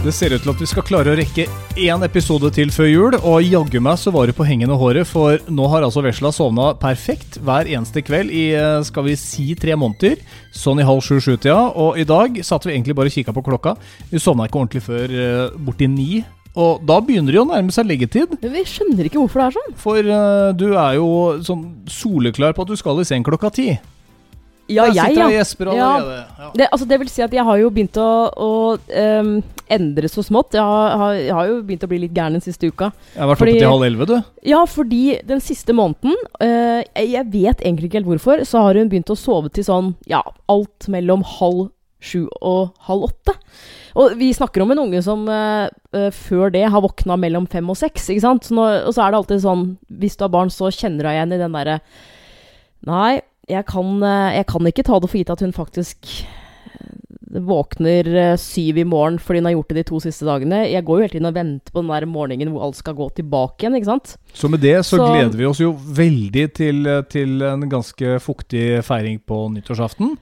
Det ser ut til at vi skal klare å rekke én episode til før jul, og jaggu meg så var det på hengende håret, for nå har altså vesla sovna perfekt hver eneste kveld i eh, skal vi si tre måneder. Sånn i halv sju-sju-tida. Og i dag satt vi egentlig bare og kikka på klokka. Vi sovna ikke ordentlig før uh, borti ni. Og da begynner det jo å nærme seg leggetid. Vi skjønner ikke hvorfor det er sånn. For uh, du er jo sånn soleklar på at du skal i seng klokka ti. Ja, jeg, jeg, sitter ja. og gjesper allerede. Ja. Det, altså, det vil si at jeg har jo begynt å, å um, endre så smått. Jeg har, har, jeg har jo begynt å bli litt gæren den siste uka. Jeg har vært Fordi- oppe til halv elleve, du. Ja, fordi den siste måneden, uh, jeg vet egentlig ikke helt hvorfor, så har hun begynt å sove til sånn, ja, alt mellom halv sju og halv åtte. Og vi snakker om en unge som uh, før det har våkna mellom fem og seks, ikke sant? Så nå, og så er det alltid sånn, hvis du har barn, så kjenner du deg igjen i den derre Nei, jeg kan, eh, jeg kan ikke ta det for gitt at hun faktisk eh, våkner eh, syv i morgen fordi hun har gjort det de to siste dagene. Jeg går jo hele tiden og venter på den der morgenen hvor alt skal gå tilbake igjen, ikke sant? Så med det så, Så- gleder vi oss jo veldig til, til en ganske fuktig feiring på nyttårsaften.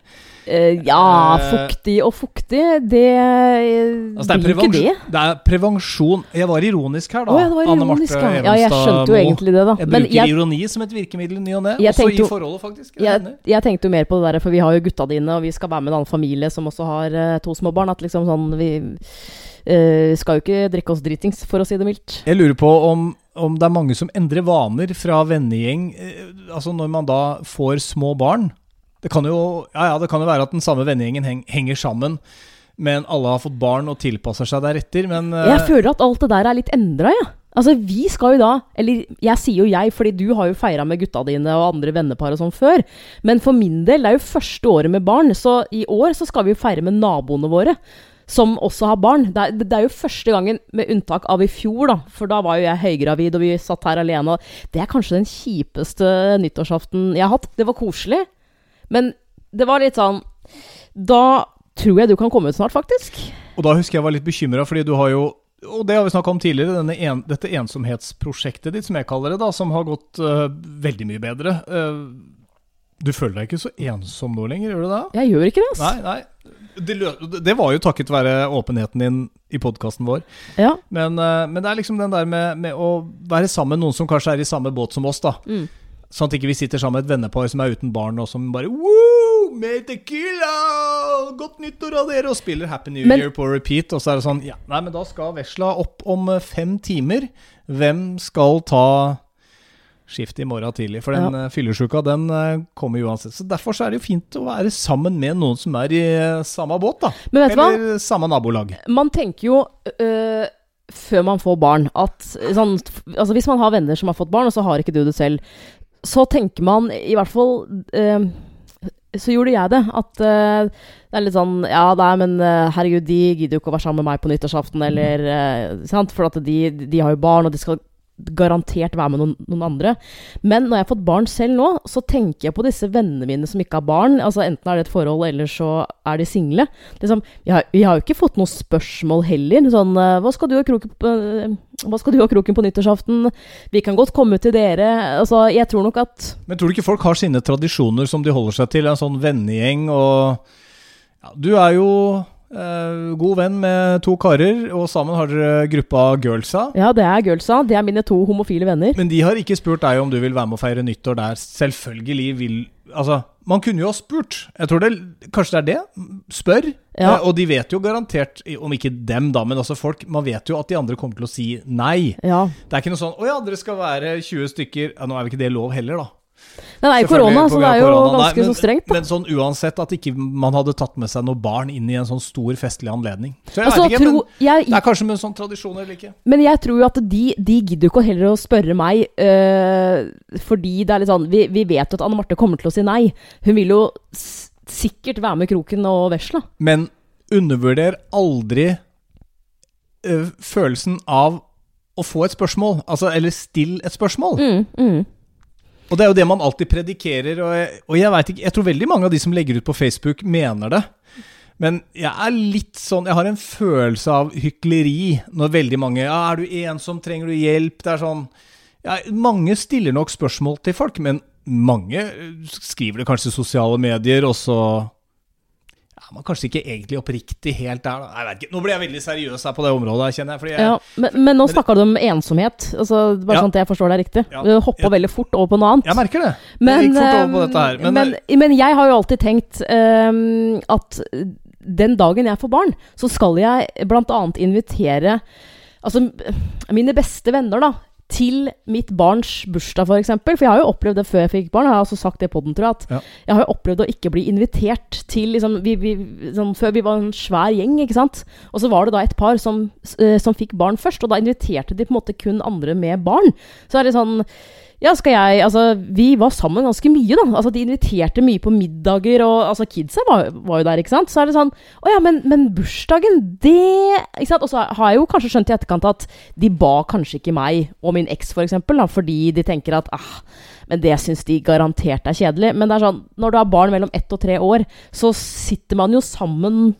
Eh, ja, Eh, fuktig og fuktig, det eh, Altså, det, blir ikke det. det er prevensjon Jeg var ironisk her, da. Oh, ja, det var Anne Marte Evenstad ja. Ja, jeg skjønte jo egentlig det, da. Jeg Men bruker jeg, ironi som et virkemiddel ny og ne. Også i forholdet, faktisk. Jeg jeg, jeg tenkte jo mer på det der, for vi har jo gutta dine, og vi skal være med en annen familie som også har uh, to små barn. At liksom sånn Vi uh, skal jo ikke drikke oss dritings, for å si det mildt. Jeg lurer på om, om det er mange som endrer vaner fra vennegjeng Altså når man da får små barn. Det kan jo, ja, ja, det kan jo være at den samme vennegjengen henger sammen, men alle har fått barn og tilpasser seg deretter. Men eh, Jeg føler at alt det der er litt endra, jeg. Ja. Altså, vi skal jo da Eller jeg sier jo jeg, fordi du har jo feira med gutta dine og andre vennepar og sånn før. Men for min del, det er jo første året med barn, så i år så skal vi jo feire med naboene våre. Som også har barn. Det er, det er jo første gangen, med unntak av i fjor, da. For da var jo jeg høygravid, og vi satt her alene. Det er kanskje den kjipeste nyttårsaften jeg har hatt. Det var koselig, men det var litt sånn Da tror jeg du kan komme ut snart, faktisk. Og da husker jeg var litt bekymra, fordi du har jo og det har vi snakka om tidligere, en, dette ensomhetsprosjektet ditt, som jeg kaller det, da, som har gått uh, veldig mye bedre. Uh, du føler deg ikke så ensom nå lenger, gjør du det? Jeg gjør ikke det, altså. Nei, nei. Det, det var jo takket være åpenheten din i podkasten vår. Ja. Men, uh, men det er liksom den der med, med å være sammen med noen som kanskje er i samme båt som oss, da. Mm. Sånn at ikke vi sitter sammen med et vennepar som er uten barn, og som bare Woo! Tequila! Godt nyttår av dere! Og spiller Happy New Men- Year på repeat. Og så er det sånn Ja, nei, men da skal vesla opp om eh, fem timer. Hvem skal ta skiftet i morgen tidlig? For den ja. fyllesjuka, den eh, kommer uansett. Så derfor så er det jo fint å være sammen med noen som er i eh, samme båt, da. Men vet du hva? Eller samme nabolag. Man tenker jo øh, før man får barn at sånn, altså Hvis man har venner som har fått barn, og så har ikke du det selv, så tenker man i hvert fall eh, Så gjorde jeg det. At øh, det er litt sånn Ja, nei, men øh, herregud, de gidder jo ikke å være sammen med meg på nyttårsaften, eller øh, sant? For at de, de har jo barn, og de skal garantert være med noen, noen andre. Men når jeg har fått barn selv nå, så tenker jeg på disse vennene mine som ikke har barn. Altså Enten er det et forhold, eller så er de single. Liksom, vi, har, vi har jo ikke fått noe spørsmål heller. Sånn eh, hva skal, du ha kroken på, eh, hva skal du ha kroken på nyttårsaften? Vi kan godt komme til dere. Altså, jeg tror nok at Men tror du ikke folk har sine tradisjoner som de holder seg til? En sånn vennegjeng og ja, Du er jo god venn med to karer, og sammen har dere gruppa girlsa. Ja, det er girlsa. Det er mine to homofile venner. Men de har ikke spurt deg om du vil være med å feire nyttår der. Selvfølgelig vil Altså, man kunne jo ha spurt. Jeg tror det Kanskje det er det? Spør. Ja. Eh, og de vet jo garantert, om ikke dem, da, men altså folk Man vet jo at de andre kommer til å si nei. Ja. Det er ikke noe sånn 'Å ja, dere skal være 20 stykker'. Ja, nå er vel ikke det lov heller, da. Det er jo korona, så det er jo korona. Nei, ganske men, så strengt. Da. Men sånn uansett at ikke man hadde tatt med seg noen barn inn i en sånn stor festlig anledning. Så jeg Altså, vet ikke, tro, men jeg, det er kanskje med en sånn tradisjon eller ikke. Men jeg tror jo at de, de gidder jo ikke heller å spørre meg, øh, fordi det er litt sånn vi, vi vet jo at Anne Marte kommer til å si nei. Hun vil jo sikkert være med Kroken og Vesla. Men undervurder aldri øh, følelsen av å få et spørsmål. Altså, eller still et spørsmål. Mm, mm. Og det er jo det man alltid predikerer, og jeg, og jeg vet ikke Jeg tror veldig mange av de som legger ut på Facebook, mener det. Men jeg er litt sånn Jeg har en følelse av hykleri når veldig mange Ja, er du ensom? Trenger du hjelp? Det er sånn ja, Mange stiller nok spørsmål til folk, men mange skriver det kanskje i sosiale medier, og så er man kanskje ikke egentlig oppriktig helt der. Da. Jeg vet ikke. Nå ble jeg veldig seriøs her på det området, kjenner jeg. Fordi jeg Ja, men, men nå snakka du om ensomhet. Altså, bare Ja. sånn at jeg forstår deg riktig. Ja. Du hoppa Ja. veldig fort over på noe annet. jeg merker det. Men, jeg gikk fort over på dette her. Men, men, men, jeg har jo alltid tenkt ehm, at den dagen jeg får barn, så skal jeg annet invitere altså, mine beste venner da, til mitt barns bursdag, f.eks. For, eksempel. for jeg har jo opplevd det før jeg fikk barn. Jeg har også sagt det på den, tror jeg. At Ja. Jeg har jo opplevd å ikke bli invitert til liksom, vi, vi, sånn, Før vi var en svær gjeng, ikke sant. Og så var det da et par som, eh, som fikk barn først, og da inviterte de på en måte kun andre med barn. Så er det sånn ja, skal jeg Altså, vi var sammen ganske mye, da. Altså, de inviterte mye på middager, og altså, kidsa var, var jo der, ikke sant. Så er det sånn Å ja, men, men bursdagen, det Ikke sant. Og så har jeg jo kanskje skjønt i etterkant at de ba kanskje ikke meg og min eks, for eksempel, da, fordi de tenker at ah, men det syns de garantert er kjedelig. Men det er sånn, når du har barn mellom ett og tre år, så sitter man jo sammen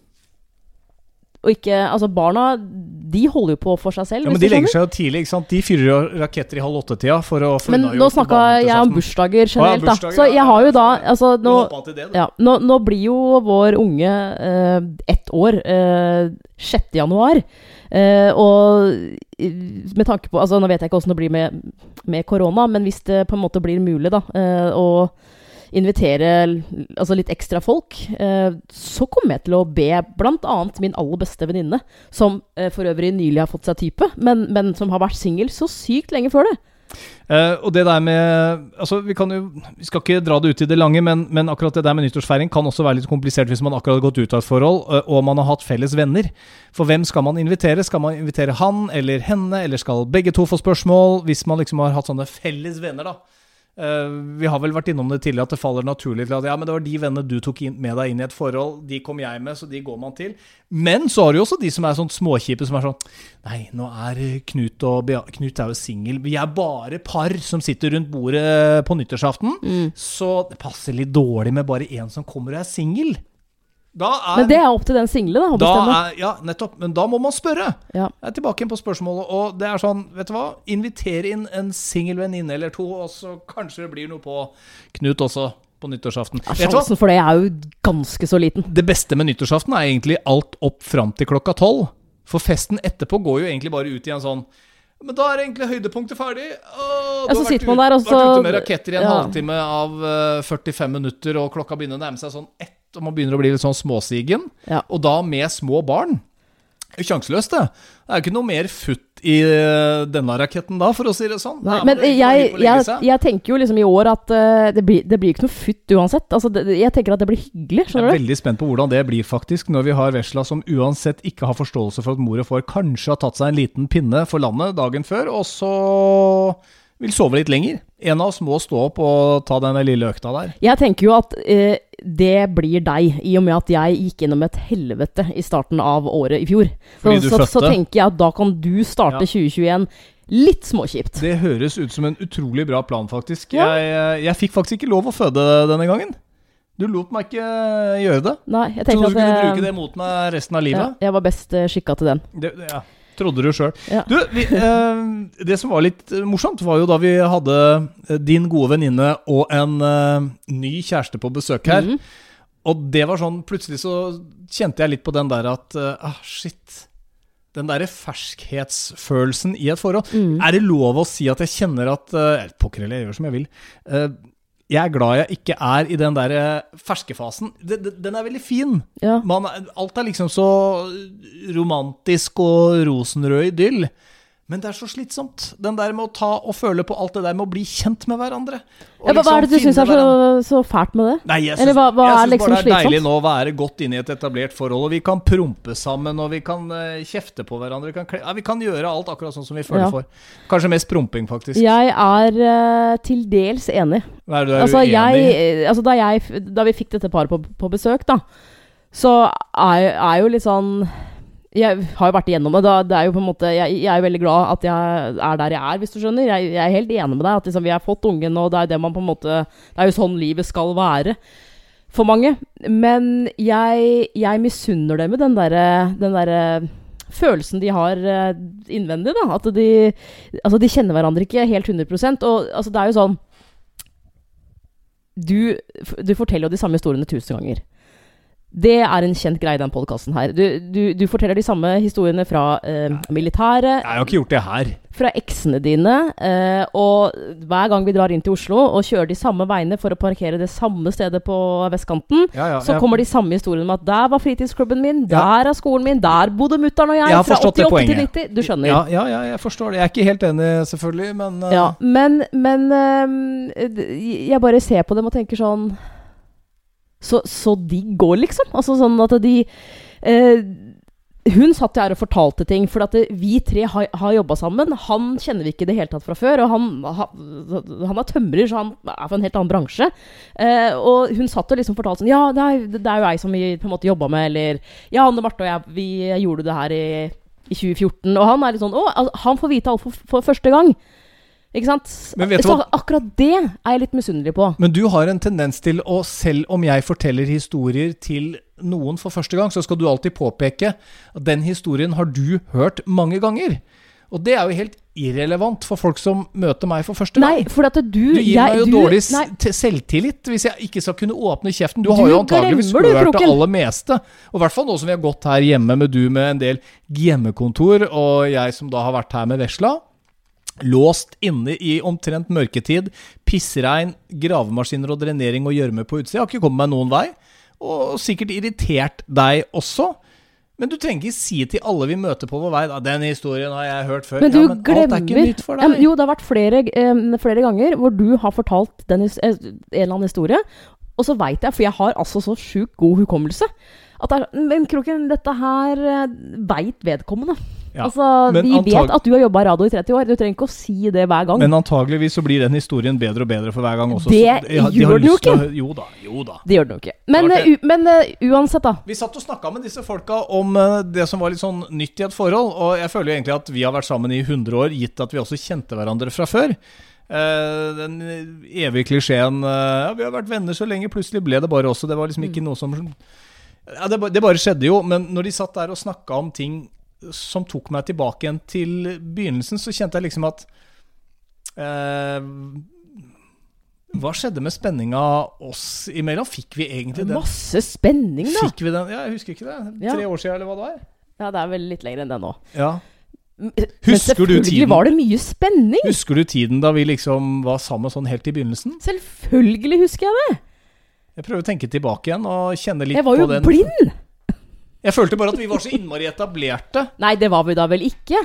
og ikke Altså, barna, de holder jo på for seg selv. ja, men de legger seg jo tidlig, ikke sant. De fyrer jo raketter i halv åtte-tida for å få Men nå snakka jeg om bursdager generelt, bursdager, da. Så jeg har jo da. Altså, nå det, ja, nå, nå blir jo vår unge eh, ett år eh, 6. januar. Eh, og med tanke på Altså, nå vet jeg ikke åssen det blir med, med korona, men hvis det på en måte blir mulig, da, eh, å invitere altså litt ekstra folk, eh, så kommer jeg til å be bl.a. min aller beste venninne, som eh, for øvrig nylig har fått seg type, men, men som har vært singel så sykt lenge før det. Uh, og det der med Altså, vi jo Vi skal ikke dra det ut i det lange, men, men akkurat det der med nyttårsfeiring kan også være litt komplisert hvis man akkurat har gått ut av et forhold, uh, og man har hatt felles venner. For hvem skal man invitere? Skal man invitere han eller henne, eller skal begge to få spørsmål? Hvis man liksom har hatt sånne felles venner, da. Eh, vi har vel vært innom det tidligere, at det faller naturlig til at ja, men det var de vennene du tok med deg inn i et forhold, de kom jeg med, så de går man til. Men så har du jo også de som er sånn småkjipe, som er sånn Nei, nå er Knut og Bea Knut er jo singel. Vi er bare par som sitter rundt bordet på nyttårsaften. Så det passer litt dårlig med bare én som kommer og er singel. Er, Men det er opp til den single, da, å bestemme. er Ja, nettopp. Men da må man spørre. Ja. Jeg er tilbake inn på spørsmålet, og det er sånn, vet du hva? Inviter inn en singel venninne eller to, og så kanskje det blir noe på Knut også på nyttårsaften. Ja? Sjansen for det er jo ganske så liten. Det beste med nyttårsaften er egentlig alt opp fram til klokka tolv. For festen etterpå går jo egentlig bare ut i en sånn Men da er egentlig høydepunktet ferdig. Og Ja, så sitter man der, og vært ute med raketter i en ja. halvtime av eh, 45 minutter, og klokka begynner å nærme seg sånn ett, og man begynner å bli litt sånn småsigen. Ja. Og da med små barn. Sjanseløst, det. Det er jo ikke noe mer futt i eh, denne raketten da, for å si det sånn. Nei, men jeg, jeg, jeg tenker jo liksom i år at eh, det, blir, det blir ikke noe futt uansett. Altså, det, jeg tenker at det blir hyggelig, Jeg er veldig spent på hvordan det blir, faktisk, når vi har Vesla som uansett ikke har forståelse for at mor og far kanskje har tatt seg en liten pinne for landet dagen før, og så vil sove litt lenger. En av oss må stå opp og ta den lille økta der. Jeg tenker jo at eh, det blir deg, i og med at jeg gikk gjennom et helvete i starten av året i fjor. Så, Fordi du så, så tenker jeg at da kan du starte Ja. 2021 litt småkjipt. Det høres ut som en utrolig bra plan, faktisk. Ja. Jeg, jeg fikk faktisk ikke lov å føde denne gangen. Du lot meg ikke gjøre det. Nei, jeg Trodde Så du kunne bruke det mot meg resten av ja, livet. jeg var best uh, skikka til den. Det, det- ja. Trodde du sjøl. Ja. Du, vi, eh, det som var litt eh, morsomt, var jo da vi hadde eh, din gode venninne og en eh, ny kjæreste på besøk her. Mm. Og det var sånn Plutselig så kjente jeg litt på den der at ah, shit. Den derre ferskhetsfølelsen i et forhold. Mm. Er det lov å si at jeg kjenner at uh, Pokker heller, jeg gjør som jeg vil. Eh, jeg er glad jeg ikke er i den der eh, ferskefasen. Den, den- er veldig fin. Ja. Man, alt er liksom så romantisk og rosenrød idyll. Men det er så slitsomt. Den der med å ta og føle på alt det der med å bli kjent med hverandre. Ja, hva, hva er det du liksom syns er så, så fælt med det? Nei, jeg Eller syns, liksom bare det er deilig nå å være godt inne i et etablert forhold, og vi kan prompe sammen, og vi kan uh, kjefte på hverandre. Vi kan, ja, vi kan gjøre alt akkurat sånn som vi føler Ja. for. Kanskje mest promping, faktisk. Jeg er uh, til dels enig. Hva er det du er Altså, uenig jeg, eh, altså da, jeg, da vi fikk dette paret på, på besøk, da, så er, er jo litt sånn Jeg har jo vært igjennom det. Det er jo på en måte, jeg, jeg er jo veldig glad at jeg er der jeg er, hvis du skjønner. Jeg, jeg er helt enig med deg. At liksom, vi har fått ungen, og det er, det man på en måte, det er jo sånn livet skal være for mange. Men jeg, jeg misunner dem med den derre der, følelsen de har eh, innvendig. da, At de, altså, de kjenner hverandre ikke helt 100% Og altså, det er jo sånn du, du forteller jo de samme historiene tusen ganger. Det er en kjent greie i den podkasten her. Du, du, du forteller de samme historiene fra eh, militæret, Jeg har ikke gjort det her. fra eksene dine, eh, og hver gang vi drar inn til Oslo og kjører de samme veiene for å parkere det samme stedet på vestkanten, Ja, ja, så jeg- kommer de samme historiene om at der var fritidsklubben min, Ja. der er skolen min, der bodde mutter'n og jeg, Jeg har fra forstått det 88 til 90. Du skjønner. ja, ja, ja, jeg forstår det. Jeg er ikke helt enig, selvfølgelig, men uh... Ja, men, men uh, jeg bare ser på dem og tenker sånn Så, så de går, liksom? Altså sånn at de eh, Hun satt her og fortalte ting, for at vi tre har, har jobba sammen. Han kjenner vi ikke i det hele tatt fra før, og han, han er tømrer, så han er fra en helt annen bransje. Eh, og hun satt og liksom fortalte sånn Ja, det er, det er jo jeg som vi på en måte jobba med, eller Ja, Anne Marte og jeg, vi gjorde det her i, i 2014. Og han er litt sånn Å, altså, han får vite alt for, for første gang. Ikke sant? Men vet du så akkurat det er jeg litt misunnelig på. Men du har en tendens til å, selv om jeg forteller historier til noen for første gang, så skal du alltid påpeke at den historien har du hørt mange ganger. Og det er jo helt irrelevant for folk som møter meg for første gang. Nei, for at du Du gir jeg, meg jo du- dårlig selvtillit hvis jeg ikke skal kunne åpne kjeften. Du Du har jo antageligvis hørt det aller meste. Og i hvert fall nå som vi har gått her hjemme med du med en del hjemmekontor, og jeg som da har vært her med vesla. Låst inne i omtrent mørketid. Pissregn, gravemaskiner og drenering og gjørme på utsida. Har ikke kommet meg noen vei. Og sikkert irritert deg også. Men du trenger ikke si til alle vi møter på vår vei da, 'Den historien har jeg hørt før'. Men du ja, men glemmer alt er ikke nytt for Ja, deg. men Jo, det har vært flere, eh, flere ganger hvor du har fortalt den, eh, en eller annen historie, og så veit jeg, for jeg har altså så sjukt god hukommelse, at det er, Men Kroken, dette her uh, veit vedkommende. Ja, altså, men Vi vet at du har jobba i radio i 30 år. Du trenger ikke å si det hver gang. Men antageligvis så blir den historien bedre og bedre for hver gang også. Det så de de gjør den jo ikke. å. Jo da, jo da. det gjør den jo ikke. Men, Ok. eh, u, men uh, uansett, da. Vi satt og snakka med disse folka om uh, det som var litt sånn nytt i et forhold, og jeg føler jo egentlig at vi har vært sammen i 100 år, gitt at vi også kjente hverandre fra før. Den evige klisjeen Ja, vi har vært venner så lenge, plutselig ble det bare også. Det var liksom ikke noe som ja, det, det bare skjedde jo, men når de satt der og snakka om ting som tok meg tilbake igjen til begynnelsen, så kjente jeg liksom at eh, Hva skjedde med spenninga oss imellom? Fikk vi egentlig den? Masse spenning, da. Fikk vi den? Ja, jeg husker ikke det. Ja. Tre år siden, eller hva det var? Ja, det er vel litt lenger enn det nå. Ja. Husker du selvfølgelig tiden? var det mye spenning. Husker du tiden da vi liksom var sammen sånn helt i begynnelsen? Selvfølgelig husker jeg det. Jeg prøver å tenke tilbake igjen og kjenne litt på den Jeg var jo blind. Jeg følte bare at vi var så innmari etablerte. Nei, det var vi da vel ikke?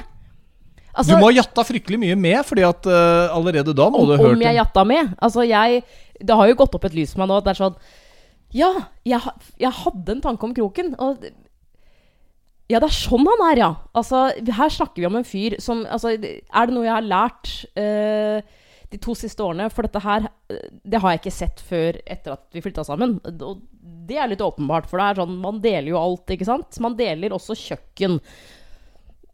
Altså, du må ha jatta fryktelig mye med, fordi at uh, allerede da må om, du ha hørt om jeg jatta med? Altså, jeg Det har jo gått opp et lys for meg nå. at Det er sånn Ja, jeg, jeg hadde en tanke om kroken. Og ja, det er sånn han er, ja. Altså, her snakker vi om en fyr som altså, Er det noe jeg har lært eh, de to siste årene? For dette her eh, Det har jeg ikke sett før etter at vi flytta sammen. Og det er litt åpenbart, for det er sånn Man deler jo alt, ikke sant? Man deler også kjøkken.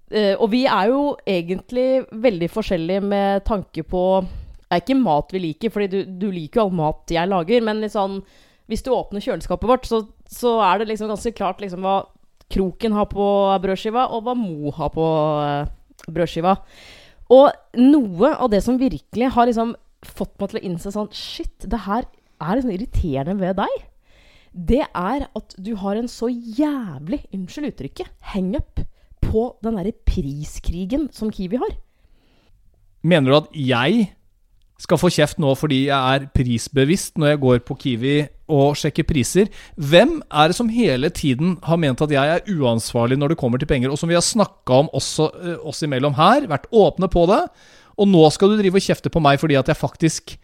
Eh, og vi er jo egentlig veldig forskjellige med tanke på Det er ikke mat vi liker, Fordi du, du liker jo all mat jeg lager, men litt sånn Hvis du åpner kjøleskapet vårt, så, så er det liksom ganske klart liksom hva Kroken har på brødskiva, og hva Mo har på eh, brødskiva. Og noe av det som virkelig har liksom fått meg til å innse sånn Shit, det her er liksom irriterende ved deg. Det er at du har en så jævlig, unnskyld uttrykket, hangup på den derre priskrigen som Kiwi har. Mener du at jeg skal få kjeft nå fordi jeg er prisbevisst når jeg går på Kiwi og sjekker priser? Hvem er det som hele tiden har ment at jeg er uansvarlig når det kommer til penger, og som vi har snakka om også eh, oss imellom her, vært åpne på det, og nå skal du drive og kjefte på meg fordi at jeg faktisk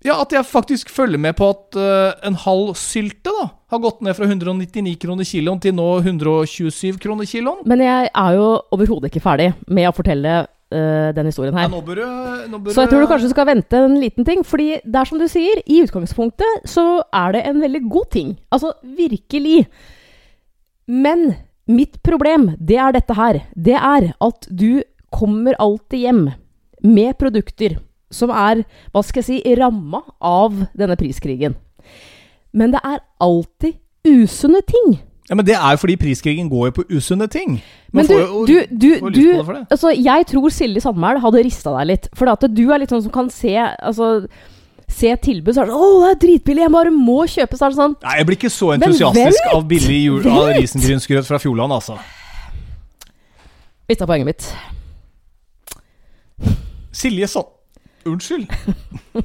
ja, at jeg faktisk følger med på at uh, en halv sylte da, har gått ned fra 199 kroner kiloen til nå 127 kroner kiloen. Men jeg er jo overhodet ikke ferdig med å fortelle øh, den historien Ja, her. nå bør du, nå bør Så jeg tror du kanskje skal vente en liten ting. Fordi det er som du sier, i utgangspunktet så er det en veldig god ting. Altså virkelig. Men mitt problem, det er dette her. Det er at du kommer alltid hjem med produkter som er, hva skal jeg si, ramma av denne priskrigen. Men det er alltid usunne ting. Ja, Men det er jo fordi priskrigen går jo på usunne ting. Man Men du, jo du, du, du altså, Jeg tror Silje Sandmæl hadde rista deg litt. For at du er litt sånn som kan se altså, se tilbud, så er det sånn 'Å, det er dritbillig, jeg bare må kjøpe'. Så er det sånn Nei, jeg blir ikke så entusiastisk vet- av billig jul av risengrynsgrøt fra Fjordland, altså. Mista poenget mitt. Silje Sand... Unnskyld.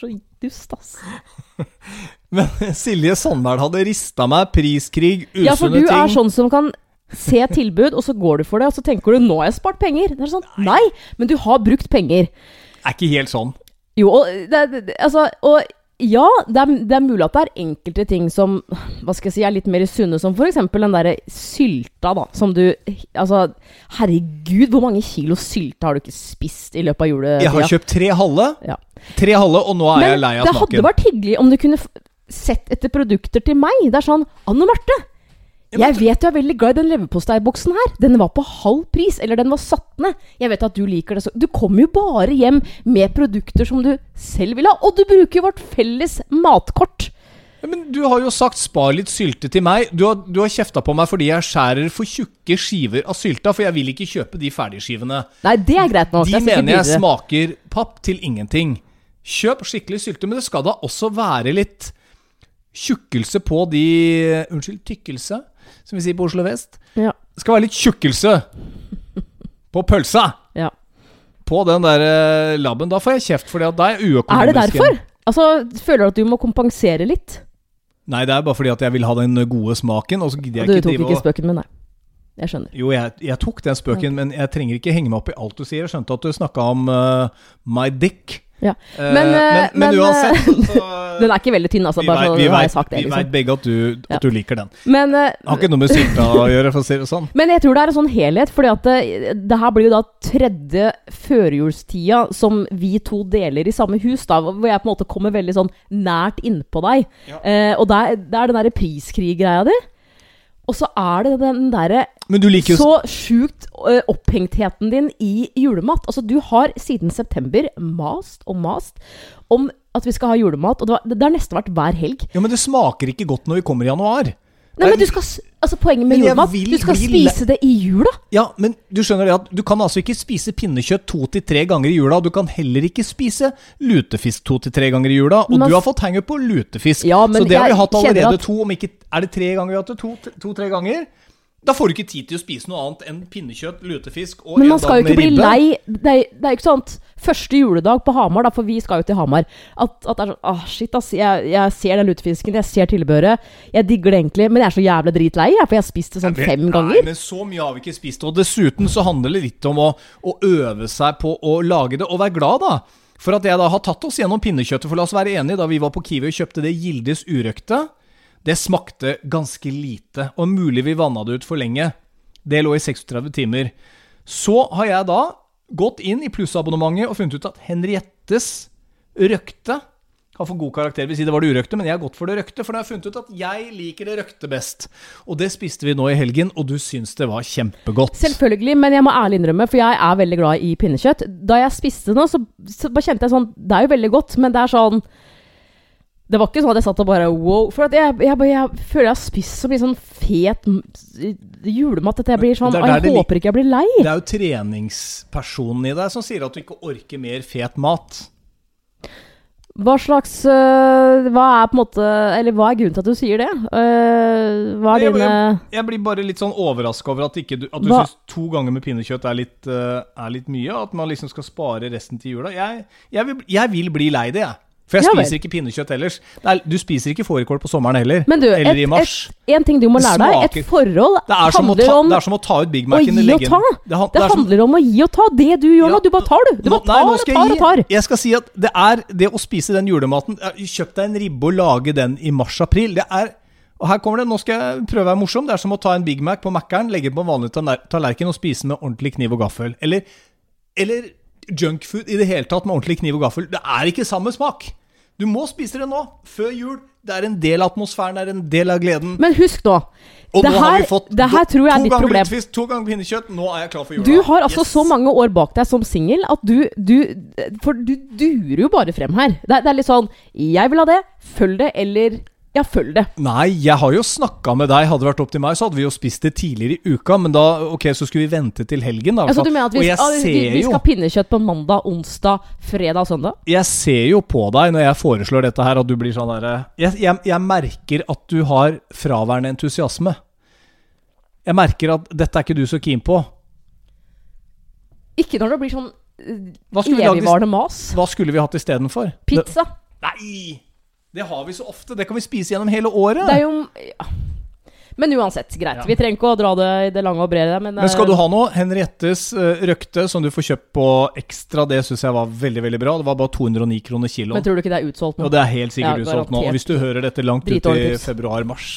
Du er så dust, ass. Men Silje Sandberg hadde rista meg priskrig, usunne ting Ja, for du ting. er sånn som kan se tilbud, og så går du for det, og så tenker du 'nå har jeg spart penger'. Det er sånn, Nei, men du har brukt penger. Er ikke helt sånn. Jo, og det, det, altså, og ja, det er, det er mulig at det er enkelte ting som hva skal jeg si, er litt mer sunne, som f.eks. den derre sylta, da. Som du Altså, herregud, hvor mange kilo sylta har du ikke spist i løpet av juletida? Jeg har kjøpt tre halve, Ja. tre halve, og nå er jeg lei av det hadde vært hyggelig om du kunne sett etter produkter til meg. Det er sånn Anne Marte, jeg vet du er veldig glad i den leverposteiboksen her. Den var på halv pris, eller den var satt ned. Jeg vet at du liker det så Du kommer jo bare hjem med produkter som du selv vil ha, og du bruker jo vårt felles matkort. Men du har jo sagt 'spar litt sylte' til meg. Du har, du har kjefta på meg fordi jeg skjærer for tjukke skiver av sylta, for jeg vil ikke kjøpe de ferdigskivene. Nei, det er greit nok. De jeg mener jeg smaker papp til ingenting. Kjøp skikkelig sylte, men det skal da også være litt tjukkelse på de Unnskyld, tykkelse, som vi sier på Oslo vest. Ja. Det skal være litt tjukkelse på pølsa! ja. På den der eh, labben. Da får jeg kjeft, for da er jeg uøkonomisk. Er det derfor? Altså, Føler du at du må kompensere litt? Nei, det er bare fordi at jeg vil ha den gode smaken, og så gidder jeg Du tok ikke spøken min, nei. Jeg skjønner. Jo, jeg, jeg tok den spøken, men jeg trenger ikke henge meg opp i alt du sier. Jeg skjønte at du snakka om uh, my dick. Ja. Eh, Men, uh, men, men men, uansett, så, så Den er ikke veldig tynn, altså. vi Bare vet- vi vet- sagt det. Vi Liksom. veit begge at, du, at Ja. du liker den. Men, uh, Har ikke noe med sylta å gjøre, for å si det sånn. men jeg tror det er en sånn helhet, fordi at det, det her blir jo da tredje førjulstida som vi to deler i samme hus, da, hvor jeg på en måte kommer veldig sånn nært innpå deg. Ja. Uh, og det er, det er den derre priskrig-greia di. Og så er det den derre så sjukt øh, opphengtheten din i julemat. Altså, du har siden september mast og mast om at vi skal ha julemat, og det har nesten vært hver helg. Ja, men det smaker ikke godt når vi kommer i januar. Nei, men du skal Altså, poenget med julemat vil Du skal vil. spise det i jula. Ja, men du skjønner det at du kan altså ikke spise pinnekjøtt to til tre ganger i jula. Du kan heller ikke spise lutefisk to til tre ganger i jula. Og Men- du har fått hangup på lutefisk. Ja, men så det har vi hatt allerede at- to, om ikke Er det tre ganger vi har hatt det? To-tre to, ganger? Da får du ikke tid til å spise noe annet enn pinnekjøtt, lutefisk og Men man skal jo ikke bli lei. Det er, det er jo ikke sånn første juledag på Hamar, da, for vi skal jo til Hamar At, at det er sånn ah, shit, ass. Jeg, jeg ser den lutefisken, jeg ser tilbehøret. Jeg digger det egentlig, men jeg er så jævlig dritlei, jeg, for jeg har spist det sånn vet, fem Nei, men så mye har vi ikke spist. Og dessuten så handler det litt om å, å øve seg på å lage det, og være glad, da. For at jeg da har tatt oss gjennom pinnekjøttet. For la oss være enige, da vi var på Kiwi og kjøpte det Gildes urøkte, det smakte ganske lite. Og mulig vi vanna det ut for lenge. Det lå i 36 timer. Så har jeg da gått inn i plussabonnementet og funnet ut at Henriettes røkte har for god karakter. Vil si det var det urøkte, men jeg har gått for det røkte. For da har jeg funnet ut at jeg liker det røkte best. Og det spiste vi nå i helgen, og du syns det var kjempegodt. Selvfølgelig, men jeg må ærlig innrømme, for jeg er veldig glad i pinnekjøtt. Da jeg spiste nå, så, så kjente jeg sånn Det er jo veldig godt, men det er sånn Det var ikke sånn at jeg satt og bare wow. For jeg, jeg, bare- jeg føler jeg har spist så mye sånn fet julemat at jeg blir sånn Jeg håper ikke jeg blir lei. Det er jo treningspersonen i deg som sier at du ikke orker mer fet mat. Hva slags øh, Hva er på en måte Eller hva er grunnen til at du sier det? Uh, hva er Jeg- dine Jeg blir bare litt sånn overraska over at, ikke du, at du syns to ganger med pinnekjøtt er litt, uh, er litt mye. At man liksom skal spare resten til jula. Jeg, jeg, vil, jeg vil bli lei det, jeg. For jeg Ja spiser ikke pinnekjøtt ellers. Er, du spiser ikke fårikål på sommeren heller. Men du, eller et, i mars. et, en ting du må lære deg. Et forhold er handler ta, om det er som å ta ut Big Mac-en i og og legge ta. den det, Det det er handler om å gi og ta. Det du gjør nå, du bare tar, du. Du bare tar nei, og tar og tar. Jeg skal si at det er det å spise den julematen Kjøp deg en ribbe og lage den i mars-april. Det er og her kommer det, Nå skal jeg prøve å være morsom. Det er som å ta en Big Mac på Mækkern, legge på en vanlig tallerken og spise med ordentlig kniv og gaffel. Eller, eller junkfood i det hele tatt med ordentlig kniv og gaffel. Det er ikke samme smak. Du må spise det nå, før jul. Det er en del av atmosfæren, det er en del av gleden. Men husk nå. Og det nå har her, vi fått det her tror jeg er ditt problem. lutefisk, to ganger pinnekjøtt. Nå er jeg klar for jula. Du har altså Yes. så mange år bak deg som singel at du, du For du durer jo bare frem her. Det det er litt sånn Jeg vil ha det, følg det, eller Ja, følg det. Nei, jeg har jo snakka med deg. Hadde det vært opp til meg, så hadde vi jo spist det tidligere i uka. Men da ok, så skulle vi vente til helgen, da. Altså, du mener at vi, ah, vi, vi skal ha pinnekjøtt på mandag, onsdag, fredag, søndag? Jeg ser jo på deg når jeg foreslår dette her, at du blir sånn derre jeg, jeg, jeg merker at du har fraværende entusiasme. Jeg merker at dette er ikke du så keen på. Ikke når det blir sånn eh, evigvarende mas. Hva skulle vi hatt istedenfor? Pizza. Nei! Det har vi så ofte. Det kan vi spise gjennom hele året. Det er jo ja. Men uansett, greit. Ja. Vi trenger ikke å dra det i det lange og brede. Men, Men skal eh, du ha noe? Henriettes uh, røkte, som du får kjøpt på Ekstra, det syns jeg var veldig veldig bra. Det var bare 209 kroner kiloen. men tror du ikke det er utsolgt nå? Og det er helt sikkert Ja, utsolgt nå. Og hvis du hører dette langt ut i februar-mars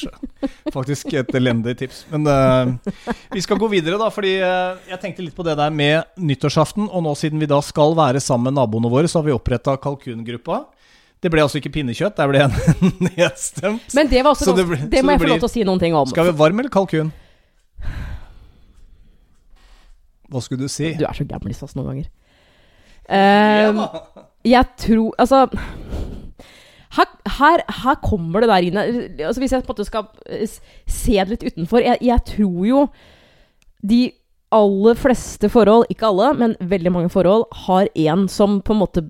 Faktisk et elendig tips. Men uh, vi skal gå videre, da. Fordi uh, jeg tenkte litt på det der med nyttårsaften. Og nå siden vi da skal være sammen med naboene våre, så har vi oppretta kalkungruppa. Det ble altså ikke pinnekjøtt, der ble jeg nedstemt. Men det var også Så det ble, det, må jeg få lov til å si noen ting om. Skal vi varm eller kalkun? Hva skulle du si? Du er så gamlis sass noen ganger. Eh, jeg tror Altså her, her, her kommer det der inn altså Hvis jeg på en måte skal eh, se det litt utenfor jeg, jeg tror jo de aller fleste forhold, ikke alle, men veldig mange forhold, har en som på en måte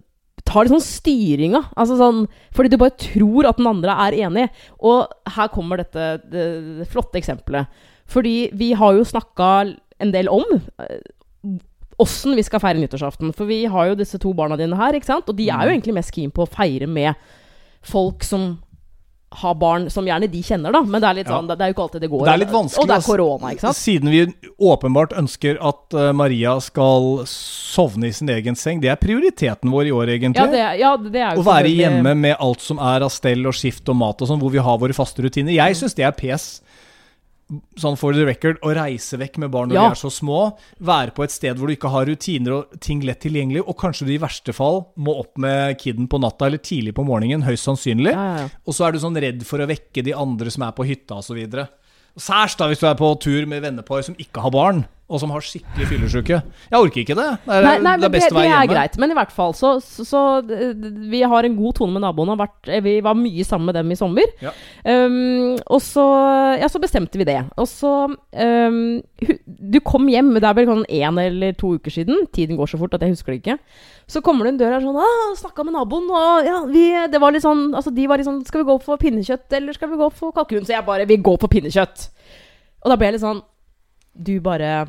tar liksom styringa. Altså sånn, fordi du bare tror at den andre er enig. Og her kommer dette det, det flotte eksempelet. Fordi vi har jo snakka en del om eh, åssen vi skal feire nyttårsaften. For vi har jo disse to barna dine her, ikke sant? og de er jo Mm. egentlig mest keen på å feire med folk som har barn som gjerne de kjenner, da. Men det er litt Ja. sånn, det, det er jo ikke alltid det går. Det er litt vanskelig. Og det er korona, ikke sant. Siden vi åpenbart ønsker at eh, Maria skal sovne i sin egen seng. Det er prioriteten vår i år, egentlig. Ja, det, ja, det er jo Å være hjemme med alt som er av stell og skift og mat og sånn, hvor vi har våre faste rutiner. Jeg syns det er pes. Sånn for the record, å reise vekk med barn når Ja. de er så små. Være på et sted hvor du ikke har rutiner og ting lett tilgjengelig. Og kanskje du i verste fall må opp med kiden på natta eller tidlig på morgenen. Høyst sannsynlig. Ja, ja. Og så er du sånn redd for å vekke de andre som er på hytta osv. Særs da hvis du er på tur med vennepar som ikke har barn, og som har skikkelig fyllesyke. Jeg orker ikke det. Det er, Nei, nei, det er det, best å det er greit. Men i hvert fall så, så, så d- Vi har en god tone med naboene. vært- eh, Vi var mye sammen med dem i sommer. Ja. Um, og så Ja, så bestemte vi det. Og så um, Du kom hjem, det er vel sånn én eller to uker siden. Tiden går så fort at jeg husker det ikke. Så kommer det en dør her sånn ah, 'Snakka med naboen', og ja, vi, det var litt sånn Altså, de var litt sånn 'Skal vi gå for pinnekjøtt, eller skal vi gå for kalkun?' Så jeg bare 'Vi går for pinnekjøtt'. Og da ble jeg litt sånn Du bare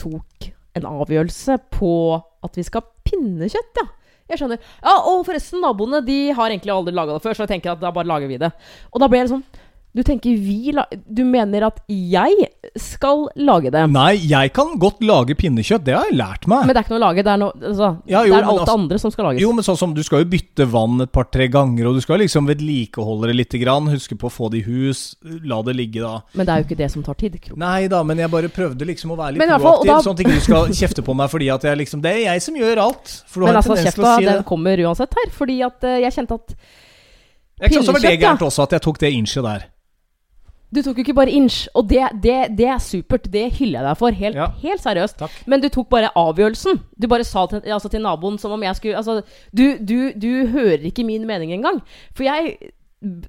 tok en avgjørelse på at vi skal ha pinnekjøtt, ja. Jeg skjønner. Ja, Og forresten, naboene de har egentlig aldri laga det før, så jeg tenker at da bare lager vi det. Og da ble jeg sånn Du tenker vi Du mener at jeg skal lage det? Nei, jeg kan godt lage pinnekjøtt. Det har jeg lært meg. Men det er ikke noe å lage. Det er, noe, altså, Ja, jo, det er men alt det altså- andre som skal lages. Jo, men sånn som Du skal jo bytte vann et par-tre ganger, og du skal liksom vedlikeholde det lite grann. Huske på å få det i hus. La det ligge, da. Men det er jo ikke det som tar tid. Kro. Nei da, men jeg bare prøvde liksom å være litt Men proaktiv, da- sånn at ikke du skal kjefte på meg fordi at jeg liksom Det er jeg som gjør alt. For du Men har altså, tendens til kjefta, å si den det. kommer uansett her. Fordi at uh, jeg kjente at Jeg kan også være det gærent også, at jeg tok det innchet der. Du tok jo ikke bare inch, og det, det, det er supert. Det hyller jeg deg for. Helt, Ja. helt seriøst. Takk. Men du tok bare avgjørelsen. Du bare sa til, altså til naboen som om jeg skulle Altså, du, du, du hører ikke min mening engang. For jeg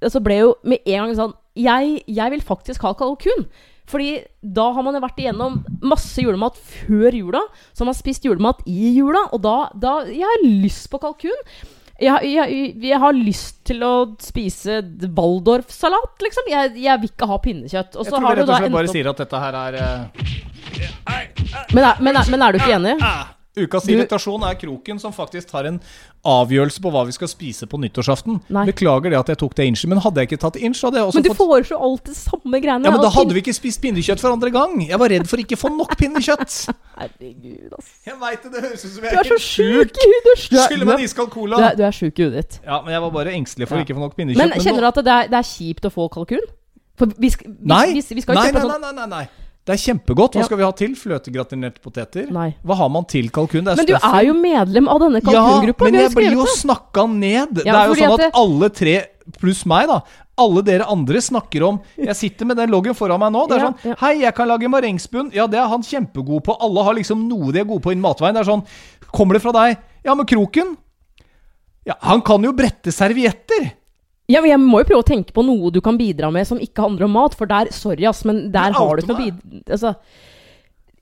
altså ble jo med en gang sånn Jeg, jeg vil faktisk ha kalkun. Fordi da har man jo vært igjennom masse julemat før jula. Så har man spist julemat i jula, og da, da Jeg har lyst på kalkun. Jeg, jeg, jeg har lyst til å spise Waldorf-salat, liksom. Jeg, jeg vil ikke ha pinnekjøtt. Og Jeg tror har vi rett og slett bare opp sier at dette her er uh... men er, men, er, men er du ikke enig? Ukas irritasjon er kroken som faktisk tar en avgjørelse på hva vi skal spise på nyttårsaften. Nei. Beklager det at jeg tok det inch, men hadde jeg ikke tatt inch, hadde jeg også Men du fått foreslår alltid samme greiene. Ja, men da hadde vi ikke spist pinnekjøtt for andre gang. Jeg var redd for ikke å få nok pinnekjøtt. Herregud, ass. Jeg veit det, det høres ut som jeg er ikke sjuk. Du, er- Skylder du, meg en iskald du, cola. er- du er sjuk i huet ditt. Ja, men jeg var bare engstelig for Ja. å få nok pinnekjøtt. Men kjenner du at det er, det er kjipt å få kalkun? For vi, vi, Nei, vi, vi skal jo nei, nei, sånn nei, nei, nei, nei. Det er kjempegodt. Hva Ja. skal vi ha til? Fløtegratinerte poteter? Nei. Hva har man til kalkun? Det Men du er jo medlem av denne Ja, men jeg blir jo snakka ned. det er jo sånn at det- alle tre, pluss meg, da alle dere andre snakker om Jeg sitter med den loggen foran meg nå. Det er Ja, sånn ja. Hei, jeg kan lage marengsbunn. Ja, det er han kjempegod på. Alle har liksom noe de er gode på innen matveien. Det er sånn Kommer det fra deg? Ja, men kroken? Ja, han kan jo brette servietter. Ja, men jeg må jo prøve å tenke på noe du kan bidra med som ikke handler om mat, for der Sorry, ass, men der men har du ikke noe bidra... Altså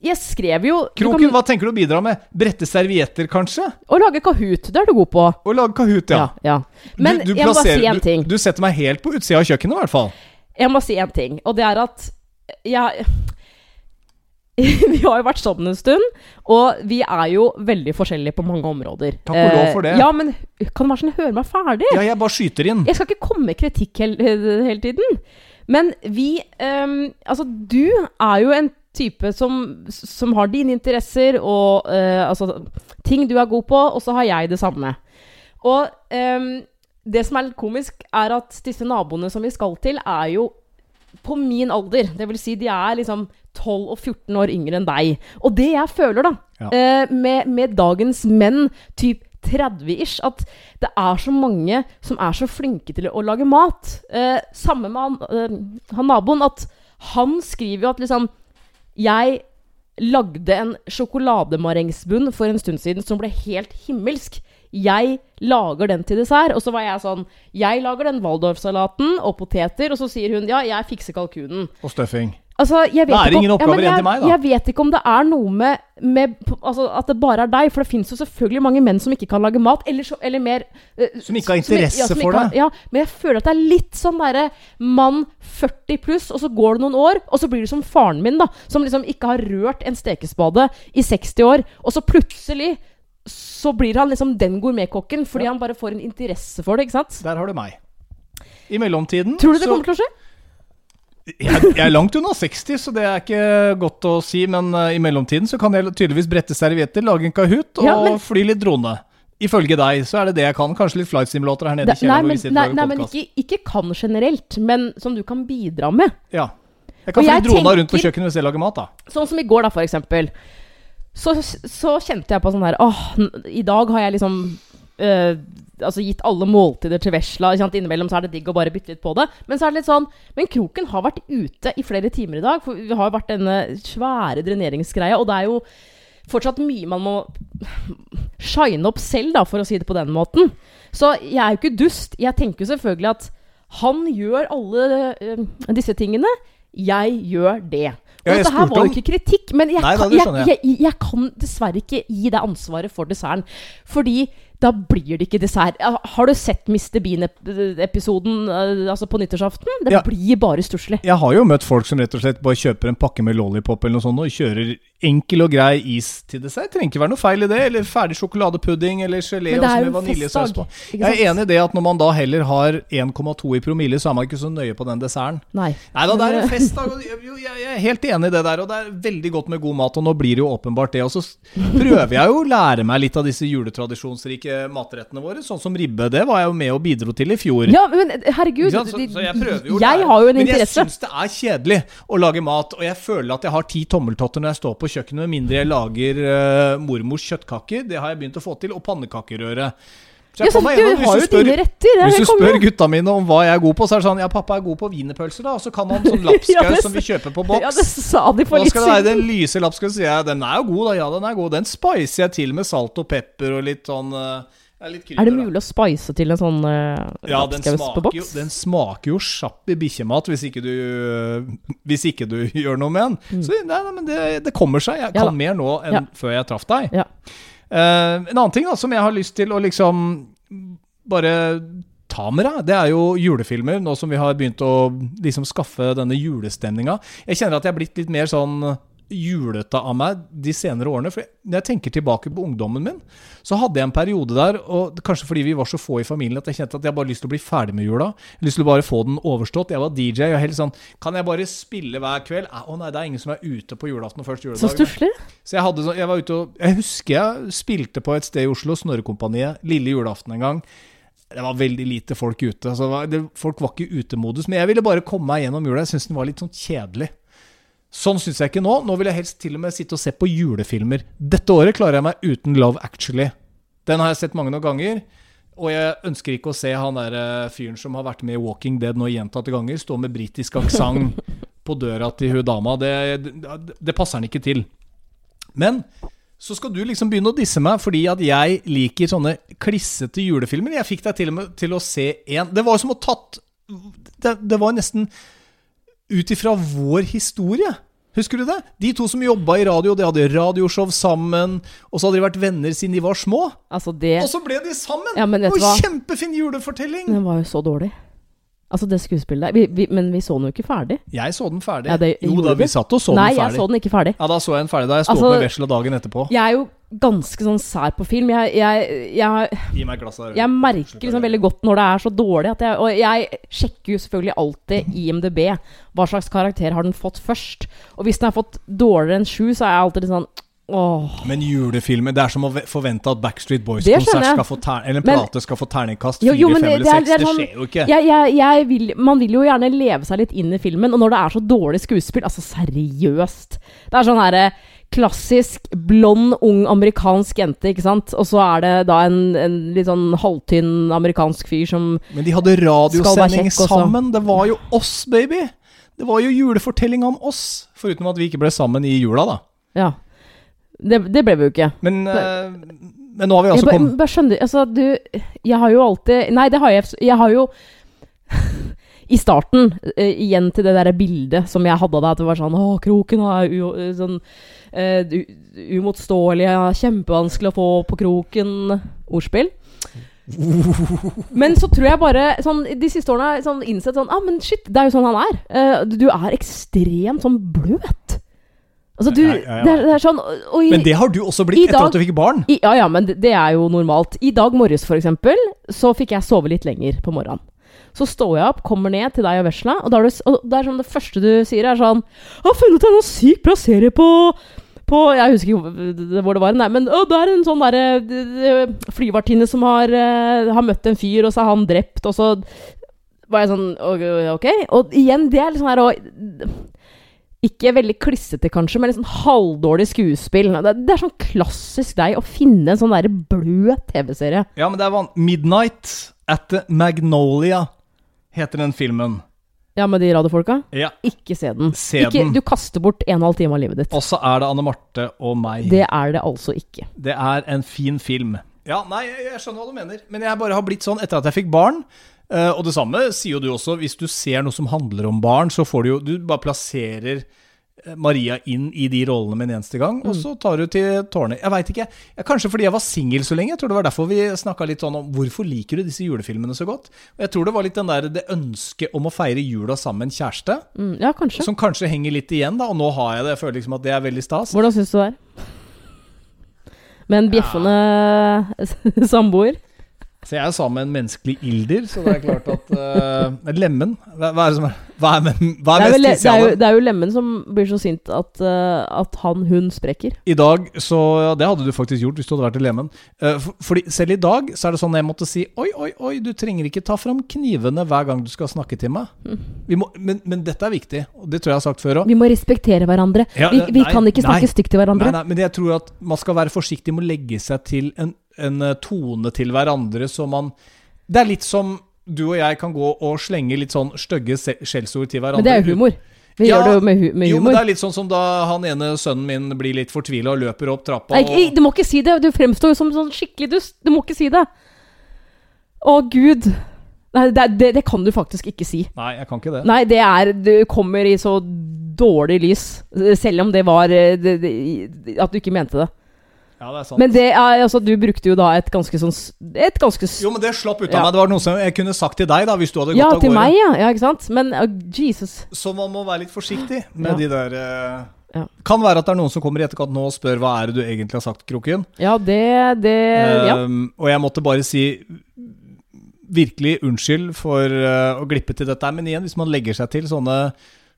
Jeg skrev jo Kroken, kan, hva tenker du å bidra med? Brette servietter, kanskje? Å lage Kahoot, det er du god på. Å lage Kahoot, ja. Ja, ja. Men Du- du jeg må bare si en ting. Du, du setter meg helt på utsida av kjøkkenet, i hvert fall. Jeg må si en ting, og det er at jeg Vi har jo vært sammen en stund, og vi er jo veldig forskjellige på mange områder. Takk og lov for det. Eh, ja, men kan du være sånn høre meg ferdig? Ja, jeg bare skyter inn. Jeg skal ikke komme med kritikk hele, hele tiden. Men vi um, Altså, du er jo en type som, som har dine interesser og uh, altså, ting du er god på, og så har jeg det samme. Og um, det som er litt komisk, er at disse naboene som vi skal til, er jo på min alder. Det vil si, de er liksom 12 og 14 år yngre enn deg. Og det jeg føler, da, Ja. eh, med, med dagens menn, typ 30-ish, at det er så mange som er så flinke til å lage mat. Eh, samme med han, eh, han naboen, at han skriver jo at liksom Jeg lagde en sjokolademarengsbunn for en stund siden som ble helt himmelsk. Jeg lager den til dessert. Og så var jeg sånn Jeg lager den Waldorf-salaten og poteter. Og så sier hun ja, jeg fikser kalkunen. Og stuffing. Altså, jeg vet Da er det om- ingen oppgaver ja, igjen til meg, da. Jeg vet ikke om det er noe med, med altså, At det bare er deg. For det fins jo selvfølgelig mange menn som ikke kan lage mat. Eller, så, eller mer uh, Som ikke har som- interesse ja, som for det. Ja, men jeg føler at det er litt sånn derre mann 40 pluss, og så går det noen år, og så blir du som faren min, da. Som liksom ikke har rørt en stekespade i 60 år, og så plutselig så blir han liksom den gourmetkokken fordi Ja. han bare får en interesse for det, ikke sant? Der har du meg. I mellomtiden Tror du det så- kommer til å skje? Jeg, jeg er langt unna 60, så det er ikke godt å si. Men eh, i mellomtiden så kan jeg tydeligvis brette servietter, lage en Kahoot og Ja, men- fly litt drone. Ifølge deg så er det det jeg kan. Kanskje litt flight simulator her nede i nei, kjelleren. hvor men, nei, nei, men ikke, ikke kan generelt, men som du kan bidra med. Ja. Jeg kan Og fly drona rundt på kjøkkenet hvis jeg lager mat, da. Sånn som i går, da, for eksempel. Så, så kjente jeg på sånn her Åh, i dag har jeg liksom eh, Altså gitt alle måltider til vesla. Innimellom så er det digg å bare bytte litt på det. Men så er det litt sånn Men kroken har vært ute i flere timer i dag. For vi har vært denne svære dreneringsgreia, og det er jo fortsatt mye man må shine opp selv, da, for å si det på den måten. Så jeg er jo ikke dust. Jeg tenker jo selvfølgelig at han gjør alle eh, disse tingene. Jeg gjør det. Og Ja, dette her var jo ikke kritikk, men jeg, Nei kan, jeg, jeg, jeg. kan dessverre ikke gi deg ansvaret for desserten. Fordi da blir det ikke dessert. Har du sett Mr. Bean-episoden altså på nyttårsaften? Det Ja. blir bare stusslig. Jeg har jo møtt folk som rett og slett bare kjøper en pakke med lollipop eller noe sånt og kjører enkel og grei is til dessert. Trenger ikke være noe feil i det. Eller ferdig sjokoladepudding eller gelé med vaniljesaus på. Jeg er enig i det at når man da heller har 1,2 i promille, så er man ikke så nøye på den desserten. Nei. Nei da, det er en festdag. og Jeg er helt enig i det der, og det er veldig godt med god mat. Og nå blir det jo åpenbart det. Og så prøver jeg jo å lære meg litt av disse juletradisjonsrike matrettene våre. Sånn som ribbe. Det var jeg jo med og bidro til i fjor. Ja, men herregud. Ikke? Så, så jeg prøver jo jeg har jo en Men jeg syns det er kjedelig å lage mat, og jeg føler at jeg har ti tommeltotter når jeg står på kjøkkenet, med mindre jeg lager uh, mormors kjøttkaker. Det har jeg begynt å få til. Og pannekakerøre. Så Ja, så meg du har jo dine retter. Er hvis du spør gutta mine om hva jeg er god på, så er det sånn Ja, pappa er god på wienerpølser, da. Og så kan han sånn lapskaus ja, som vi kjøper på boks. Ja, det sa de for litt skal det være? Den lyse lapskausen, sier jeg. Den er jo god, da. Ja, den er god. Den spicer jeg til med salt og pepper og litt sånn eh, litt krydder, Er det da. mulig å spice til en sånn uh, Ja, den smaker, jo, den smaker jo kjapp i bikkjemat hvis ikke du Hvis ikke du gjør noe med den. Så nei, nei, men det, det kommer seg. Jeg Mm. Ja kan da. mer nå enn Ja. før jeg traff deg. Ja. Uh, en annen ting da som jeg har lyst til å liksom bare ta med deg, det er jo julefilmer. Nå som vi har begynt å liksom skaffe denne julestemninga. Jeg kjenner at jeg er blitt litt mer sånn julete av meg de senere årene. For når jeg tenker tilbake på ungdommen min, så hadde jeg en periode der, og kanskje fordi vi var så få i familien, at jeg kjente at jeg bare lyst til å bli ferdig med jula. Jeg lyst til å bare få den overstått. Jeg var DJ og helt sånn Kan jeg bare spille hver kveld? Å nei, det er ingen som er ute på julaften og første Så juledag. stusslig. Så jeg, hadde, sånn- jeg var ute og Jeg husker jeg spilte på et sted i Oslo, Snorrekompaniet, lille julaften en gang. Det var veldig lite folk ute. Det var- det, folk var ikke i utemodus. Men jeg ville bare komme meg gjennom jula. Jeg syntes den var litt sånn kjedelig. Sånn syns jeg ikke nå. Nå vil jeg helst til og med sitte og se på julefilmer. Dette året klarer jeg meg uten Love Actually. Den har jeg sett mange noen ganger. Og jeg ønsker ikke å se han der eh, fyren som har vært med i Walking Dead nå gjentatte ganger, stå med britisk aksent på døra til hun dama. Det, det, det passer han ikke til. Men Så skal du liksom begynne å disse meg fordi at jeg liker sånne klissete julefilmer. Jeg fikk deg til og med til å se en Det var som å tatt Det, det var nesten ut ifra vår historie. Husker du det? De to som jobba i radio, de hadde radioshow sammen. Og så hadde de vært venner siden de var små. Altså, det Og så ble de sammen! Ja, men vet og hva? Kjempefin julefortelling! Den var jo så dårlig. Altså, det skuespillet. Vi, vi, men vi så den jo ikke ferdig. Jeg så den ferdig. Ja, det- jo da, vi satt og så Nei, den jeg så den ikke ferdig. Ja, da så jeg den ferdig. Da jeg sto Altså- opp med vesla dagen etterpå. Jeg er jo ganske sånn sær på film. Jeg, jeg, jeg, Gi meg glass av jeg merker liksom veldig godt når det er så dårlig. At jeg, og jeg sjekker jo selvfølgelig alltid IMDb. Hva slags karakter har den fått først? Og hvis den har fått dårligere enn sju, så er jeg alltid litt sånn Åh. Men julefilmer Det er som å forvente at Backstreet Boys-konsert skal få ter eller en plate skal få terningkast fire, fem eller er- seks. det sånn- skjer jo ikke. Jeg, jeg, jeg vil, man vil jo gjerne leve seg litt inn i filmen, og når det er så dårlig skuespill Altså, seriøst. Det er sånn herre klassisk blond, ung amerikansk jente, ikke sant? Og så er det da en, en litt sånn halvtynn amerikansk fyr som Men de hadde radiosending sammen. Det var jo oss, baby! Det var jo julefortellinga om oss. Foruten at vi ikke ble sammen i jula, da. Ja. Det, det ble vi jo ikke. Men, uh, men nå har vi altså kommet bare skjønner Altså, du Jeg har jo alltid Nei, det har jeg Jeg har jo I starten, uh, igjen til det der bildet som jeg hadde da, at det var sånn Å, kroken er u, eh, sånn uh, umotståelig, kjempevanskelig å få på kroken Ordspill. Men så tror jeg bare sånn, De siste årene har jeg sånn innsett sånn ah, men shit, det er jo sånn han er. Uh, du er ekstremt sånn bløt. Altså, du Ja, ja, ja. Det, er, det er sånn og i- Men det har du også blitt dag, etter at du fikk barn. i, ja, ja, men det, det er jo normalt. I dag morges, for eksempel, så fikk jeg sove litt lenger på morgenen. Så står jeg opp, kommer ned til deg og vesla, og, det, og det er sånn det første du sier, er sånn 'Jeg har funnet en sykt bra serie på på, Jeg husker ikke hvor- det var, nei, men å, det er en sånn derre d- d- flyvertinne som har, eh, har møtt en fyr, og så er han drept, og så var jeg sånn Ok. Og igjen, det er litt sånn her å ikke veldig klissete, kanskje, men litt sånn halvdårlig skuespill. Det, det er sånn klassisk deg å finne en sånn der bløt TV-serie. Ja, men det er van 'Midnight at the Magnolia' heter den filmen. Ja, med de radiofolka. Ja. Ikke se den. Se ikke, den. Du kaster bort en og en halv time av livet ditt. Og så er det Anne Marte og meg. Det er det altså ikke. Det er en fin film. Ja, nei, jeg skjønner hva du mener. Men jeg bare har blitt sånn etter at jeg fikk barn. Eh, og det samme sier jo du også. Hvis du ser noe som handler om barn, så får du jo Du bare plasserer eh, Maria inn i de rollene med en eneste gang, og så tar du til tårnet. Jeg veit ikke. Ja, kanskje fordi jeg var singel så lenge. Jeg tror det var derfor vi snakka litt sånn om hvorfor liker du disse julefilmene så godt. Og jeg tror det var litt den der, det ønsket om å feire jula sammen med en kjæreste, Mm, ja, kanskje. som kanskje henger litt igjen, da. Og nå har jeg det. Jeg føler liksom at det er veldig stas. Hvordan syns du det er? Med en bjeffende samboer? Så jeg er sammen med en menneskelig ilder, så det er klart at uh, Lemen hva, hva er det som er Hva er, hva Det er er, mest vel, det, er jo, det er jo Lemmen som blir så sint at, uh, at han, hun sprekker. I dag, så ja, Det hadde du faktisk gjort hvis du hadde vært i Lemen. Eh, for, fordi selv i dag så er det sånn jeg måtte si Oi, oi, oi, du trenger ikke ta fram knivene hver gang du skal snakke til meg. Vi må, men, men dette er viktig, og det tror jeg jeg har sagt før òg. Vi må respektere hverandre. Ja, vi vi nei, kan ikke snakke stygt til hverandre. Nei, nei, men jeg tror at man skal være forsiktig med å legge seg til en, en eh, tone til hverandre som man Det er litt som du og jeg kan gå og slenge litt sånn stygge skjellsord til hverandre. Men det er jo humor. Vi Ja, gjør det med, med Jo, men det er litt sånn som da han ene sønnen min blir litt fortvila og løper opp trappa. Nei, ikke- du må ikke si det! Du fremstår jo som sånn skikkelig dust. Du må ikke si det. Å, gud. Nei, det, det, det kan du faktisk ikke si. Nei, jeg kan ikke det. Nei, det er Du kommer i så dårlig lys. Selv om det var eh, det, At du ikke mente det. Ja, det er sant. Men det er altså Du brukte jo da et ganske sånn Et ganske s- jo, men det slapp ut av Ja. meg. Det var noe som jeg kunne sagt til deg da, hvis du hadde gått Ja, av til meg, ja. ja. Ikke sant? Men uh, Jesus. Så man må være litt forsiktig med Ja. de der uh, Ja. Kan være at det er noen som kommer i etterkant nå og spør hva er det du egentlig har sagt, Kroken. Ja, det, det Ja. Um, og jeg måtte bare si virkelig unnskyld for uh, å glippe til dette her, men igjen, hvis man legger seg til sånne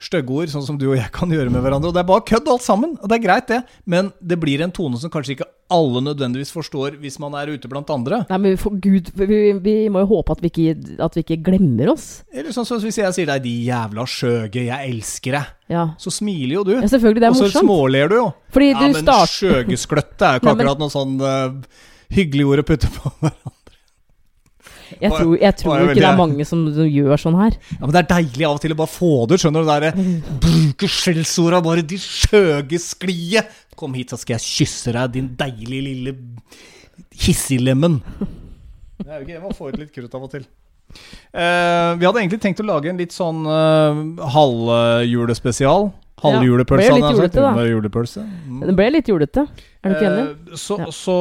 stygge ord, sånn som du og jeg kan gjøre med hverandre, og det er bare kødd alt sammen, og det er greit det, men det blir en tone som kanskje ikke alle nødvendigvis forstår hvis man er ute blant andre. Nei, men for Gud, vi, vi må jo håpe at vi, ikke, at vi ikke glemmer oss. Eller sånn som hvis jeg sier deg 'de jævla skjøge, jeg elsker deg', Ja. så smiler jo du. ja, selvfølgelig. Det er og så småler du jo. Fordi Ja, du men start... skjøgeskløtte er jo ikke akkurat noe sånn uh, hyggelig ord å putte på. Jeg tror, jeg tror ikke det er mange som, som gjør sånn her. Ja, men Det er deilig av og til å bare få det ut. Skjønner du? Det derre bruke skjellsorda, bare de skjøge sklie. Kom hit, så skal jeg kysse deg, din deilige lille hissiglemmen. Det er jo ikke det man får ut litt krutt av og til. Uh, vi hadde egentlig tenkt å lage en litt sånn uh, halvjulespesial. Halvjulepølse, Ja, hadde jeg sagt. julete, julepølse. Mm. Det ble litt jolete. Er du ikke enig? Eh, så, Ja. så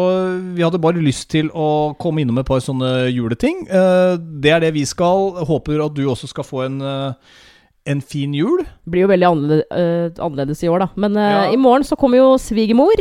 vi hadde bare lyst til å komme innom et par sånne juleting. Eh, det er det vi skal. Håper at du også skal få en, eh, en fin jul. Blir jo veldig annerledes, eh, annerledes i år, da. Men eh, Ja. i morgen så kommer jo svigermor.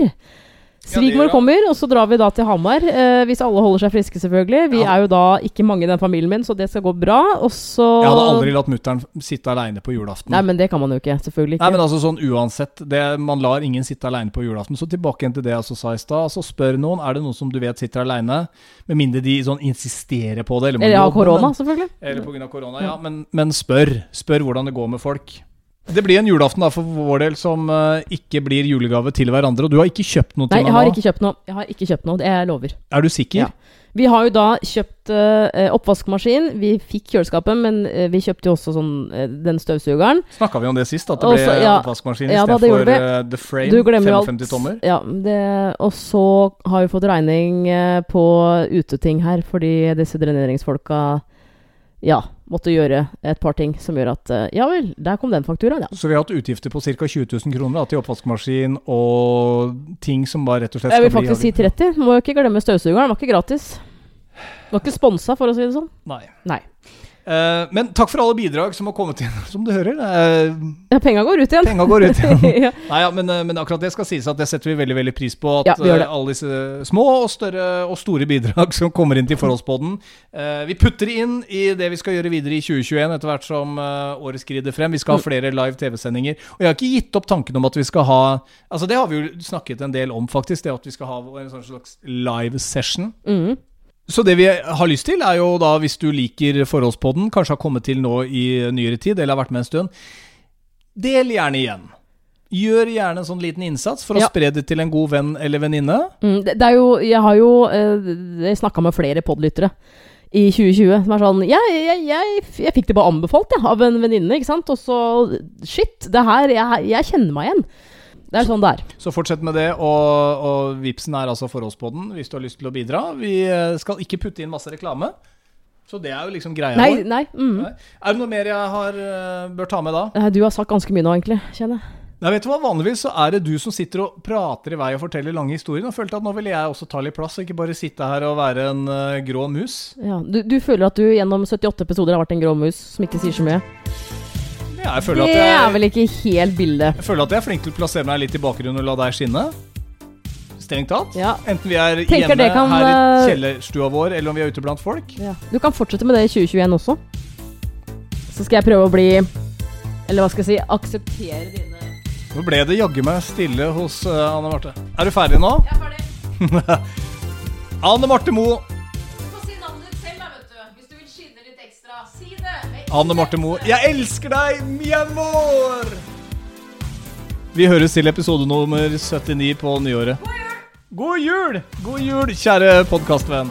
Svigermor kommer, og så drar vi da til Hamar. eh, hvis alle holder seg friske, selvfølgelig. Vi Ja. er jo da ikke mange i den familien min, så det skal gå bra. Og så Jeg hadde aldri latt mutter'n sitte aleine på julaften. Nei, men det kan man jo ikke. Selvfølgelig ikke. Nei, men altså sånn uansett, det, man lar ingen sitte aleine på julaften. Så tilbake igjen til det jeg sa i stad. Altså spør noen, er det noen som du vet sitter aleine? Med mindre de sånn insisterer på det. Eller, Eller har korona, selvfølgelig. Eller pga. korona, ja. Men, men spør. Spør hvordan det går med folk. Det blir en julaften da for vår del som uh, ikke blir julegave til hverandre. Og du har ikke kjøpt noe til Nei, meg jeg har nå? ikke kjøpt noe. Jeg har ikke kjøpt noe, det jeg lover. Er du sikker? Ja. Vi har jo da kjøpt uh, oppvaskmaskin. Vi fikk kjøleskapet, men uh, vi kjøpte jo også sånn, uh, den støvsugeren. Snakka vi om det sist? At det Også, ble ja. oppvaskmaskin Ja, istedenfor uh, The Frame Du glemmer 55 tommer? Ja, det, og så har vi fått regning på uteting her, fordi disse dreneringsfolka ja, måtte gjøre et par ting som gjør at eh, Ja vel, der kom den fakturaen, ja. Så vi har hatt utgifter på ca. 20 000 kroner til oppvaskmaskin og ting som bare rett og slett skal bli Jeg vil faktisk bli si 30. Må jo ikke glemme støvsugeren, den var ikke gratis. Den var ikke sponsa, for å si det sånn. Nei. Nei. Eh, men takk for alle bidrag som har kommet inn, som du hører. Uh, Ja, penga går ut igjen. Penga går ut igjen. ja. Nei, ja, men, eh, men akkurat det skal sies at det setter vi veldig veldig pris på. At eh, alle disse små og større og store bidrag som kommer inn til forholdsboden. Uh, Vi putter det inn i det vi skal gjøre videre i 2021 etter hvert som året skrider frem. Vi skal ha flere live TV-sendinger. Og jeg har ikke gitt opp tanken om at vi skal ha Altså Det har vi jo snakket en del om, faktisk. Det at vi skal ha en sånn slags live session. Mm. Så det vi har lyst til, er jo da, hvis du liker Forholdspodden, kanskje har kommet til nå i nyere tid, eller har vært med en stund, del gjerne igjen. Gjør gjerne en sånn liten innsats for å Ja. spre det til en god venn eller venninne. Mm, det, det er jo Jeg har jo eh, snakka med flere podlyttere i 2020 som er sånn Jeg, jeg, jeg, jeg fikk det bare anbefalt ja, av en venninne, ikke sant? Og så Shit, det her jeg, jeg kjenner meg igjen. Det er sånn det er. Så fortsett med det, og, og Vipsen er altså Forholdspodden hvis du har lyst til å bidra. Vi eh, skal ikke putte inn masse reklame. Så det er jo liksom greia Nei, vår. nei. Mm. Nei. Er det noe mer jeg har, eh, bør ta med da? Eh, Du har sagt ganske mye nå, egentlig. Kjenner jeg. Nei, vet du hva? Vanligvis så er det du som sitter og prater i vei og forteller lange historier. Og følte at nå ville jeg også ta litt plass, og ikke bare sitte her og være en uh, grå mus. Ja, du, du føler at du gjennom 78 episoder har vært en grå mus som ikke sier så mye? Ja, Det jeg, er vel ikke helt bildet. Jeg føler at jeg er flink til å plassere meg litt i bakgrunnen og la deg skinne. Strengt tatt. Ja. Enten vi er Tenker hjemme kan, her i eh, kjellerstua vår, eller om vi er ute blant folk. ja. Du kan fortsette med det i 2021 også. Så skal jeg prøve å bli Eller hva skal jeg si akseptere dine Nå ble det jaggu meg stille hos uh, Anne Marte. Er du ferdig nå? Jeg er ferdig. Anne Marte Moe. Anne Marte Moe. Jeg elsker deg, mi amor! Vi høres til episode nummer 79 på nyåret. God jul! God jul, kjære podkastvenn.